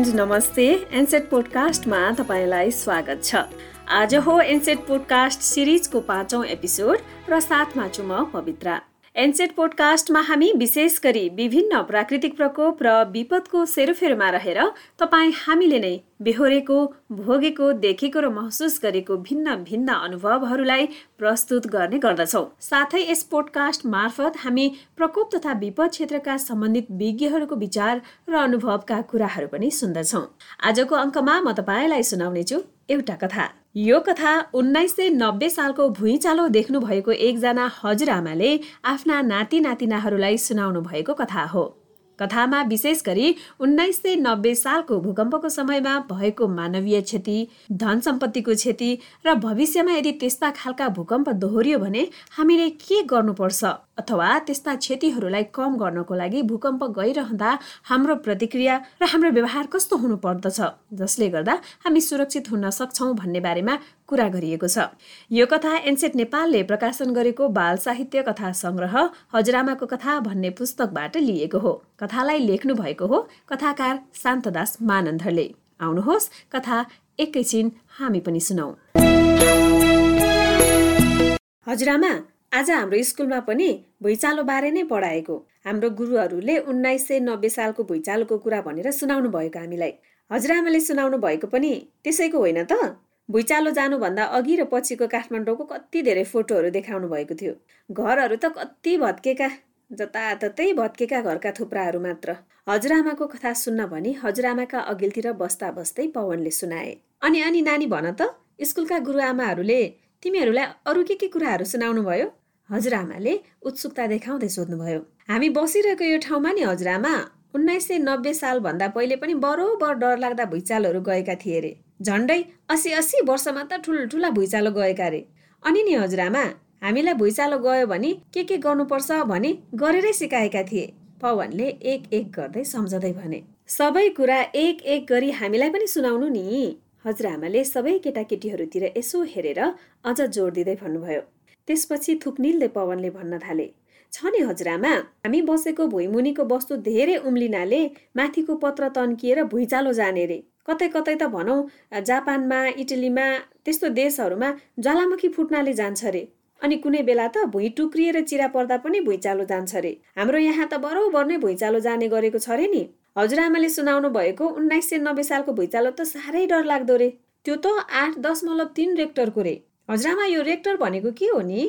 And नमस्ते। एनसेट पोडकास्टमा तपाईँलाई स्वागत छ। आज हो एनसेट पोडकास्ट सिरिजको पाँचौँ एपिसोड र साथमा छु म पवित्रा। एनसेट पोडकास्टमा हामी विशेष गरी विभिन्न प्राकृतिक प्रकोप र विपदको सेरोफेरोमा रहेर तपाईँ हामीले नै बेहोरेको भोगेको देखेको र महसुस गरेको भिन्न भिन्न अनुभवहरूलाई प्रस्तुत गर्ने गर्दछौँ। साथै यस पोडकास्ट मार्फत हामी प्रकोप तथा विपद क्षेत्रका सम्बन्धित विज्ञहरूको विचार र अनुभवका कुराहरू पनि सुन्दछौँ। आजको अङ्कमा म तपाईँलाई सुनाउनेछु एउटा कथा। यो कथा उन्नाइस सय नब्बे सालको भुइँचालो देख्नु भएको एकजना हजुरआमाले आफ्ना नाति नातिनाहरूलाई सुनाउनु भएको कथा हो। कथामा विशेष गरी उन्नाइस सय नब्बे सालको भूकम्पको समयमा भएको मानवीय क्षति धन सम्पत्तिको क्षति र भविष्यमा यदि त्यस्ता खालका भूकम्प दोहोरियो भने हामीले के गर्नुपर्छ? अथवा त्यस्ता क्षतिहरूलाई कम गर्नको लागि भूकम्प गइरहँदा हाम्रो प्रतिक्रिया र हाम्रो व्यवहार कस्तो हुनु पर्दछ जसले गर्दा हामी सुरक्षित हुन सक्छौँ भन्ने बारेमा कुरा गरिएको छ। यो कथा एनसेट नेपालले प्रकाशन गरेको बाल साहित्य कथा सङ्ग्रह हजुरआमाको कथा भन्ने पुस्तकबाट लिएको हो। कथालाई लेख्नु भएको हो कथाकार शान्तदास मानन्धरले आउनुहोस् कथा एकैछिन हामी पनि सुनौ। हजुरआमा आज हाम्रो स्कुलमा पनि भुइँचालो बारे नै पढाएको। हाम्रो गुरुहरूले उन्नाइस सय नब्बे सालको भुइँचालोको कुरा भनेर सुनाउनु भएको हामीलाई हजुरआमाले सुनाउनु भएको पनि त्यसैको होइन त? भुइँचालो जानुभन्दा अघि र पछिको काठमाडौँको कति धेरै फोटोहरू देखाउनु भएको थियो। घरहरू त कति भत्केका जताततै भत्केका घरका थुप्राहरू मात्र। हजुरआमाको कथा सुन्न भनी हजुरआमाका अघिल्तिर बस्दा बस्दै पवनले सुनाए। अनि अनि नानी भन त स्कुलका गुरुआमाहरूले तिमीहरूलाई अरू के के कुराहरू सुनाउनु भयो हजुरआमाले उत्सुकता देखाउँदै सोध्नुभयो। हामी बसिरहेको यो ठाउँमा नि हजुरआमा उन्नाइस सय नब्बे सालभन्दा पहिले पनि बरोबर डर लाग्दा भुइँचालोहरू गएका थिए अरे झन्डै असी असी वर्षमा त ठुल्ठुला भुइँचालो गएका अरे अनि नि हजुरआमा हामीलाई भुइँचालो गयो भने के के गर्नुपर्छ भने गरेरै सिकाएका थिए। पवनले एक एक गर्दै सम्झँदै भने सबै कुरा एक एक गरी हामीलाई पनि सुनाउनु नि। हजुरआमाले सबै केटाकेटीहरूतिर यसो हेरेर अझ जोड दिँदै भन्नुभयो। त्यसपछि थुक्निलले पवनले भन्न थाले छ नि हजुरआमा हामी बसेको भुइँमुनिको वस्तु धेरै उम्लिनाले माथिको पत्र तन्किएर भुइँचालो जाने रे। कतै कतै त भनौँ जापानमा इटलीमा त्यस्तो देशहरूमा ज्वालामुखी फुट्नाले जान्छ रे। अनि कुनै बेला त भुइँ टुक्रिएर चिरा पर्दा पनि भुइँचालो जान्छ रे। हाम्रो यहाँ त बरोबर नै भुइँचालो जाने गरेको छ रे नि। हजुरआमाले सुनाउनु भएको उन्नाइस सय नब्बे सालको भुइँचालो त साह्रै डर लाग्दो रे। त्यो त आठ दशमलव तिन रेक्टरको रे। हजुरआमा यो रेक्टर भनेको के हो नि?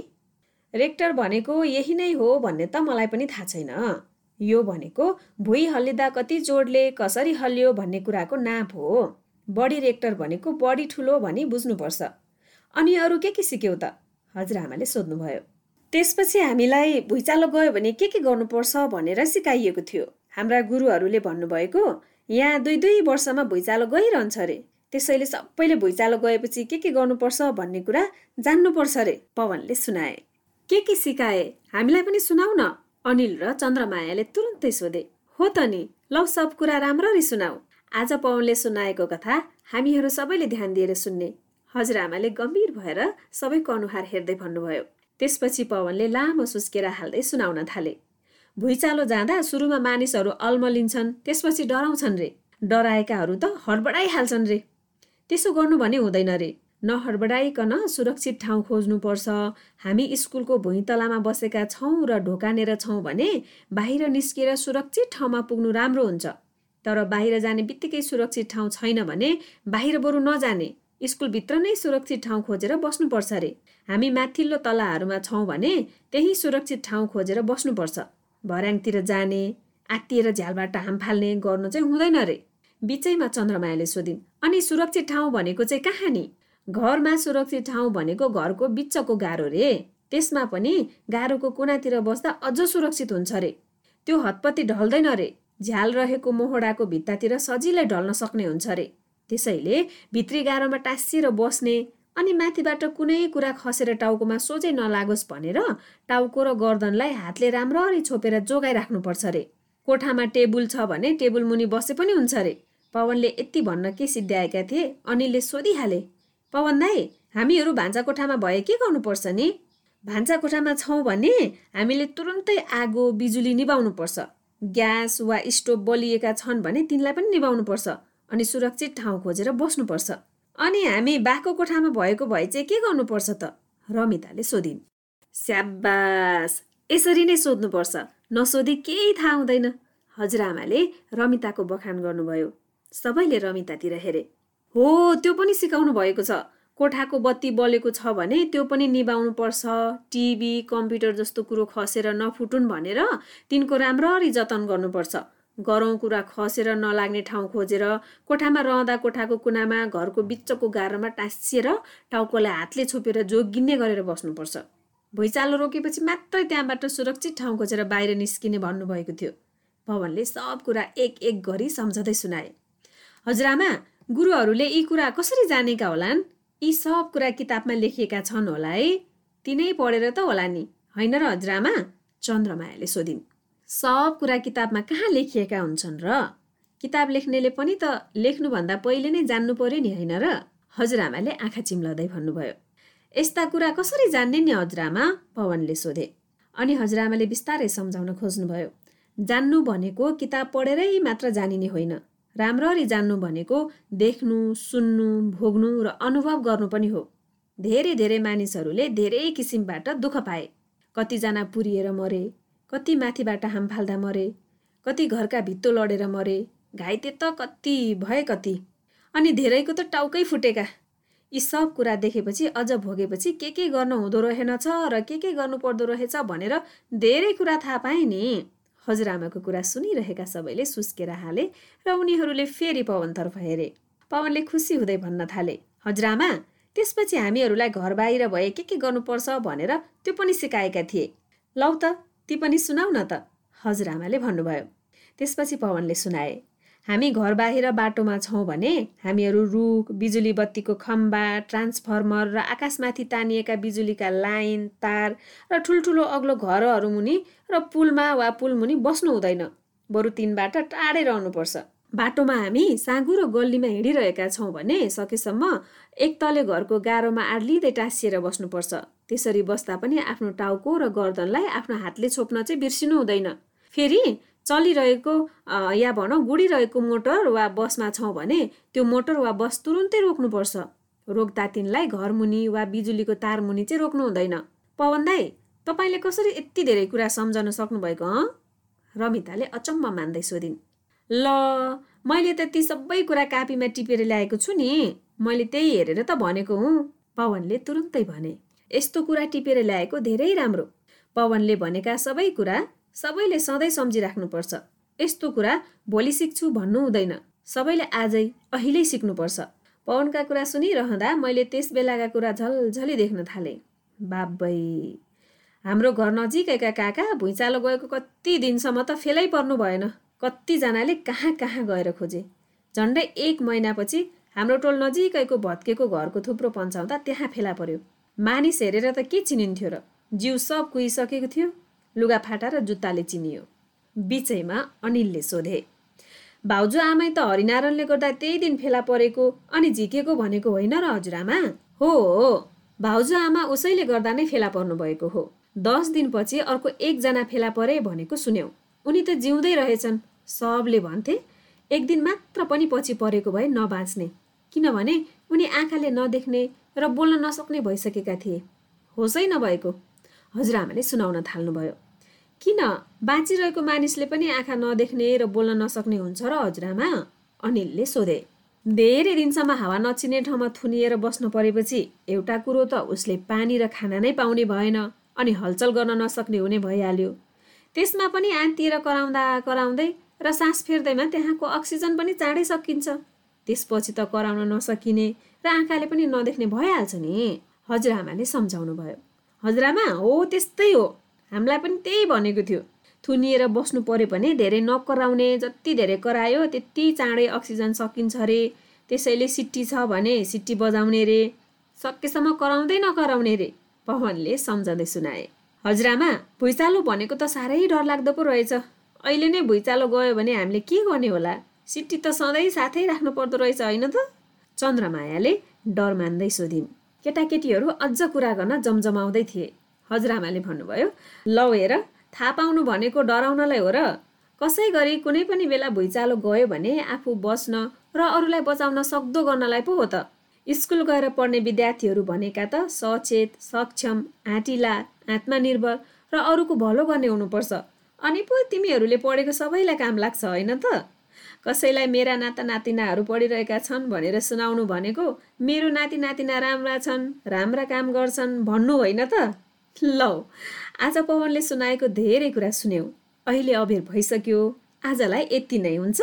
रेक्टर भनेको यही नै हो भन्ने त मलाई पनि थाहा छैन। यो भनेको भुइँ हल्लिँदा कति जोडले कसरी हल्लियो भन्ने कुराको नाप हो। बढी रेक्टर भनेको बढी ठुलो भनी बुझ्नुपर्छ। अनि अरू के के सिक्यौ त? हजुरआमाले सोध्नुभयो। त्यसपछि हामीलाई भुइँचालो गयो भने के के गर्नुपर्छ भनेर सिकाइएको थियो। हाम्रा गुरुहरूले भन्नुभएको यहाँ दुई दुई वर्षमा भुइँचालो गइरहन्छ अरे त्यसैले सबैले भुइँचालो गएपछि के के गर्नुपर्छ भन्ने कुरा जान्नुपर्छ अरे पवनले सुनाए। के के सिकाए? हामीलाई पनि सुनाउ न। अनिल र चन्द्रमायाले तुरन्तै सोधे हो त नि लौ सब कुरा राम्ररी सुनाऊ। आज पवनले सुनाएको कथा हामीहरू सबैले ध्यान दिएर सुन्ने हजुरआमाले गम्भीर भएर सबैको अनुहार हेर्दै भन्नुभयो। त्यसपछि पवनले लामो सुस्केर हाल्दै सुनाउन थाले। भुइँचालो जाँदा सुरुमा मानिसहरू अल्मलिन्छन् त्यसपछि डराउँछन् रे। डराएकाहरू त हडबडाइहाल्छन् रे। त्यसो गर्नु भने हुँदैन रे। नहडबडाइकन सुरक्षित ठाउँ खोज्नुपर्छ। हामी स्कुलको भुइँतलामा बसेका छौँ र ढोकानेर छौँ भने बाहिर निस्किएर सुरक्षित ठाउँमा पुग्नु राम्रो हुन्छ। तर बाहिर जाने बित्तिकै सुरक्षित ठाउँ छैन भने बाहिर बरु नजाने स्कुलभित्र नै सुरक्षित ठाउँ खोजेर बस्नुपर्छ अरे हामी माथिल्लो तलाहरूमा छौँ भने त्यही सुरक्षित ठाउँ खोजेर बस्नुपर्छ। भर्याङतिर जाने आत्तिएर झ्यालबाट हाम फाल्ने गर्नु चाहिँ हुँदैन रे। बिचैमा चन्द्रमायाले सोधिन् अनि सुरक्षित ठाउँ भनेको चाहिँ कहाँ नि? घरमा सुरक्षित ठाउँ भनेको घरको बिचको गाह्रो रे। त्यसमा पनि गाह्रोको कुनातिर बस्दा अझ सुरक्षित हुन्छ रे। त्यो हतपत्ती ढल्दैन रे। झ्याल रहेको मोहडाको भित्तातिर सजिलै ढल्न सक्ने हुन्छ रे। त्यसैले भित्री गाह्रोमा टाँसिएर बस्ने अनि माथिबाट कुनै कुरा खसेर टाउकोमा सोझै नलागोस् भनेर टाउको र गर्दनलाई हातले राम्ररी छोपेर जोगाइराख्नुपर्छ रे। कोठामा टेबुल छ भने टेबुल मुनि बसे पनि हुन्छ रे। पवनले यति भन्न के सिद्ध्याएका थिए? अनिलले सोधिहाले पवन दाई हामीहरू भान्सा कोठामा भए के गर्नुपर्छ नि? भान्सा कोठामा छौँ भने हामीले तुरुन्तै आगो बिजुली निभाउनुपर्छ। ग्यास वा स्टोभ बलिएका छन् भने तिनलाई पनि निभाउनुपर्छ अनि सुरक्षित ठाउँ खोजेर बस्नुपर्छ। अनि हामी बाको कोठामा भएको भए चाहिँ के गर्नुपर्छ त? रमिताले सोधिन्। स्याबास यसरी नै सोध्नुपर्छ। नसोधी केही थाहा हुँदैन। हजुरआमाले रमिताको बखान गर्नुभयो। सबैले रमितातिर हेरे। हो त्यो पनि सिकाउनु भएको छ। कोठाको बत्ती बलेको छ भने त्यो पनि निभाउनु पर्छ टिभी कम्प्युटर जस्तो कुरो खसेर नफुटुन् भनेर तिनको राम्ररी जतन गर्नुपर्छ। गरौँ कुरा खसेर नलाग्ने ठाउँ खोजेर कोठामा रहँदा कोठाको कुनामा घरको बिचको गाह्रोमा टाँसिएर टाउकोलाई हातले छोपेर जोगिन्ने गरेर बस्नुपर्छ। भुइँचालो रोकेपछि मात्रै त्यहाँबाट सुरक्षित ठाउँ खोजेर बाहिर निस्किने भन्नुभएको थियो। पवनले सब कुरा एक एक गरी सम्झँदै सुनाए। हजुरआमा गुरुहरूले यी कुरा कसरी जानेका होलान्? यी सब कुरा किताबमा लेखिएका छन् होला है। तिनै पढेर त होला नि होइन र हजुरआमा? चन्द्रमायाले सोधिन्। सब कुरा किताबमा कहाँ लेखिएका हुन्छन् र? किताब लेख्नेले पनि त लेख्नुभन्दा पहिले नै जान्नु पर्यो नि होइन र? हजुरआमाले आँखा चिम्लाउँदै भन्नुभयो। यस्ता कुरा कसरी जान्ने नि हजुरआमा? पवनले सोधे। अनि हजुरआमाले बिस्तारै सम्झाउन खोज्नुभयो। जान्नु भनेको किताब पढेरै मात्र जानिने होइन। राम्ररी जान्नु भनेको देख्नु सुन्नु भोग्नु र अनुभव गर्नु पनि हो। धेरै धेरै मानिसहरूले धेरै किसिमबाट दुःख पाए। कतिजना पुरिएर मरे कति माथिबाट हाम फाल्दा मरे कति घरका भित्तो लडेर मरे घाइते त कति भए कति। अनि धेरैको त टाउकै फुटेका। यी सब कुरा देखेपछि अझ भोगेपछि के के गर्नु हुँदो रहेनछ र के के गर्नु पर्दो रहेछ भनेर धेरै कुरा थाहा पाएँ नि। हजुरआमाको कुरा सुनिरहेका सबैले सुस्केर हाले र उनीहरूले फेरि पवनतर्फ हेरे। पवनले खुसी हुँदै भन्न थाले हजुरआमा त्यसपछि हामीहरूलाई घर बाहिर भए के के गर्नुपर्छ भनेर त्यो पनि सिकाएका थिए। लौ त ती पनि सुनाउ न त। हजुरआमाले भन्नुभयो। त्यसपछि पवनले सुनाए हामी घर बाहिर बाटोमा छौँ भने हामीहरू रुख बिजुली बत्तीको खम्बा ट्रान्सफर्मर र आकाशमाथि तानिएका बिजुलीका लाइन तार र ठुल्ठुलो अग्लो घरहरू मुनि र पुलमा वा पुल मुनि बस्नु हुँदैन। बरु तिनबाट टाढै रहनुपर्छ। बाटोमा हामी साँगु र गल्लीमा हिँडिरहेका छौँ भने सकेसम्म एक तले घरको गाह्रोमा आड्लिँदै टाँसिएर बस्नुपर्छ। त्यसरी बस्दा पनि आफ्नो टाउको र गर्दनलाई आफ्नो हातले छोप्न चाहिँ बिर्सिनु हुँदैन। फेरि चलिरहेको या भनौँ गुडिरहेको मोटर वा बसमा छौँ भने त्यो मोटर वा बस तुरुन्तै रोक्नुपर्छ। रोक्दा तिनलाई घरमुनि वा बिजुलीको तारमुनि चाहिँ रोक्नु हुँदैन। पवन दाई तपाईँले कसरी यति धेरै कुरा सम्झन सक्नुभएको हँ? रमिताले अचम्म मान्दै सोधिन्। ल मैले त ती सबै कुरा कापीमा टिपेर ल्याएको छु नि। मैले त्यही हेरेर त भनेको हुँ। पवनले तुरुन्तै भने यस्तो कुरा टिपेर ल्याएको धेरै राम्रो। पवनले भनेका सबै कुरा सबैले सधैँ सम्झिराख्नुपर्छ। यस्तो कुरा भोलि सिक्छु भन्नु हुँदैन। सबैले आजै अहिले सिक्नुपर्छ। पवनका कुरा सुनिरहँदा मैले त्यस बेलाका कुरा झलझली देख्न थालेँ। बाबै हाम्रो घर नजिकैका काका भुइँचालो गएको कति दिनसम्म त फेलै पर्नु भएन। कतिजनाले कहाँ कहाँ गएर खोजे। झन्डै एक महिनापछि हाम्रो टोल नजिकैको भत्केको घरको थुप्रो पन्छाउँदा त्यहाँ फेला पर्यो। मानिस हेरेर त के चिनिन्थ्यो र? जिउ सब कुहिसकेको थियो। लुगाफाटा र जुत्ताले चिनियो। बिचैमा अनिलले सोधे भाउजू आमै त हरिनारायणले गर्दा त्यही दिन फेला परेको अनि झिकेको भनेको होइन र हजुरआमा? हो हो भाउजू आमा उसैले गर्दा नै फेला पर्नु भएको हो। दस दिनपछि अर्को एकजना फेला परे भनेको सुन्यौ। उनी त जिउँदै रहेछन्। सबले भन्थे एक दिन मात्र पनि पछि परेको भए नबाँच्ने। किनभने उनी आँखाले नदेख्ने र बोल्न नसक्ने भइसकेका थिए। होसै नभएको। हजुरआमाले सुनाउन थाल्नुभयो। किन? बाँचिरहेको मानिसले पनि आँखा नदेख्ने र बोल्न नसक्ने हुन्छ र हजुरआमा अनिलले सोधे। धेरै दिनसम्म हावा नचिने ठाउँमा थुनिएर बस्नु परेपछि एउटा कुरो त उसले पानी र खाना नै पाउने भएन अनि हलचल गर्न नसक्ने हुने भइहाल्यो। त्यसमा पनि आन्तिएर कराउँदा कराउँदै र सास फेर्दैमा त्यहाँको अक्सिजन पनि चाँडै सकिन्छ। त्यसपछि त कराउन नसकिने र आँखाले पनि नदेख्ने भइहाल्छ नि हजुरआमाले सम्झाउनु भयो हजुरआमा हो त्यस्तै हो। हामीलाई पनि त्यही भनेको थियो। थुनिएर बस्नु पऱ्यो भने धेरै नकराउने जति धेरै करायो त्यति चाँडै अक्सिजन सकिन्छ अरे त्यसैले सिट्टी छ भने सिट्टी बजाउने रे। सकेसम्म कराउँदै नकराउने रे पवनले सम्झँदै सुनाए। हजुरआमा भुइँचालो भनेको त साह्रै डरलाग्दो पो रहेछ। अहिले नै भुइँचालो गयो भने हामीले के गर्ने होला? सिट्टी त सधैँ साथै राख्नु पर्दो रहेछ होइन त? चन्द्रमायाले डर मान्दै सोधिन्। केटाकेटीहरू अझ कुरा गर्न जमजमाउँदै थिए। हजुरआमाले भन्नुभयो लौ हेर थाहा पाउनु भनेको डराउनलाई हो र कसै गरी कुनै पनि बेला भुइँचालो गयो भने आफू बस्न र अरूलाई बचाउन सक्दो गर्नलाई पो हो त। स्कुल गएर पढ्ने विद्यार्थीहरू भनेका त सचेत सक्षम आँटिला आत्मनिर्भर र अरूको भलो गर्ने हुनुपर्छ। अनि पो तिमीहरूले पढेको सबैलाई काम लाग्छ होइन त? कसैलाई मेरा नाता नातिनाहरू पढिरहेका छन् भनेर सुनाउनु भनेको मेरो नाति नातिना राम्रा छन् राम्रा काम गर्छन् भन्नु होइन त? लौ आज पवनले सुनाएको धेरै कुरा सुन्यौ। अहिले अबेर भइसक्यो आजलाई यति नै हुन्छ।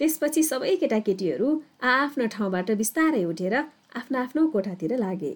त्यसपछि सबै केटाकेटीहरू आआफ्नो ठाउँबाट बिस्तारै उठेर आफ्नो आफ्नो कोठातिर लागे।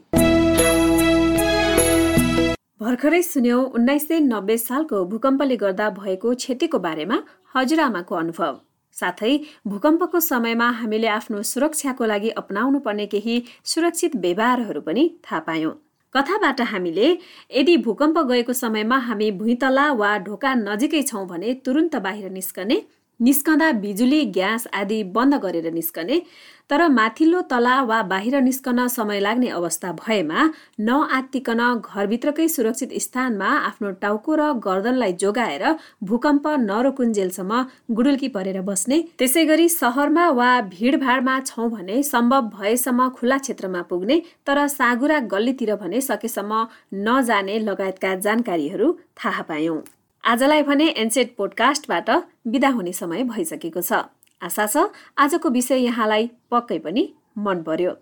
भर्खरै सुन्यौ उन्नाइस सय नब्बे सालको भूकम्पले गर्दा भएको क्षतिको बारेमा हजुरआमाको अनुभव। साथै भूकम्पको समयमा हामीले आफ्नो सुरक्षाको लागि अपनाउनु पर्ने केही सुरक्षित व्यवहारहरू पनि थाहा पायौँ। कथाबाट हामीले यदि भूकम्प गएको समयमा हामी भुइँतला वा ढोका नजिकै छौँ भने तुरुन्त बाहिर निस्कने निस्कँदा बिजुली ग्यास आदि बन्द गरेर निस्कने तर माथिल्लो तला वा बाहिर निस्कन समय लाग्ने अवस्था भएमा नआत्तिकन घरभित्रकै सुरक्षित स्थानमा आफ्नो टाउको र गर्दनलाई जोगाएर भूकम्प नरोकुन्जेलसम्म गुडुल्की परेर बस्ने। त्यसै गरी सहरमा वा भिडभाडमा छौँ भने सम्भव भएसम्म खुला क्षेत्रमा पुग्ने तर सागुरा गल्लीतिर भने सकेसम्म नजाने लगायतका जानकारीहरू थाहा पायौँ। आजलाई भने एनसेट पोडकास्टबाट बिदा हुने समय भइसकेको छ। आशा छ आजको विषय यहाँलाई पक्कै पनि मन पर्यो।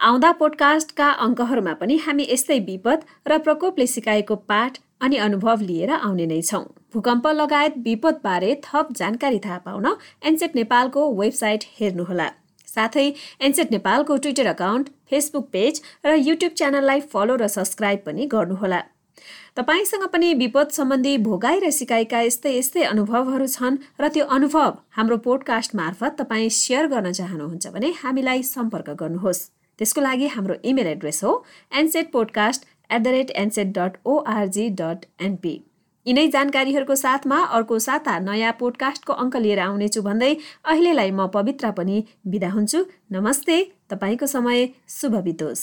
आउँदा पोडकास्टका अङ्कहरूमा पनि हामी यस्तै विपद र प्रकोपले सिकाएको पाठ अनि अनुभव लिएर आउने नै छौँ। भूकम्प लगायत विपदबारे थप जानकारी थाहा पाउन एनसेट नेपालको वेबसाइट हेर्नुहोला। साथै एनसेट नेपालको ट्विटर अकाउन्ट फेसबुक पेज र युट्युब च्यानललाई फलो र सब्सक्राइब पनि गर्नुहोला। तपाईँसँग पनि विपद सम्बन्धी भोगाई र सिकाइका यस्तै यस्तै अनुभवहरू छन् र त्यो अनुभव हाम्रो पोडकास्ट मार्फत तपाईँ सेयर गर्न चाहनुहुन्छ भने हामीलाई सम्पर्क गर्नुहोस्। त्यसको लागि हाम्रो इमेल एड्रेस हो NSET podcast at the rate NSET dot ORG dot NP यिनै जानकारीहरूको साथमा अर्को साता नयाँ पोडकास्टको अङ्क लिएर आउनेछु भन्दै अहिलेलाई म पवित्र पनि बिदा हुन्छु। नमस्ते तपाईँको समय शुभ बितोस्।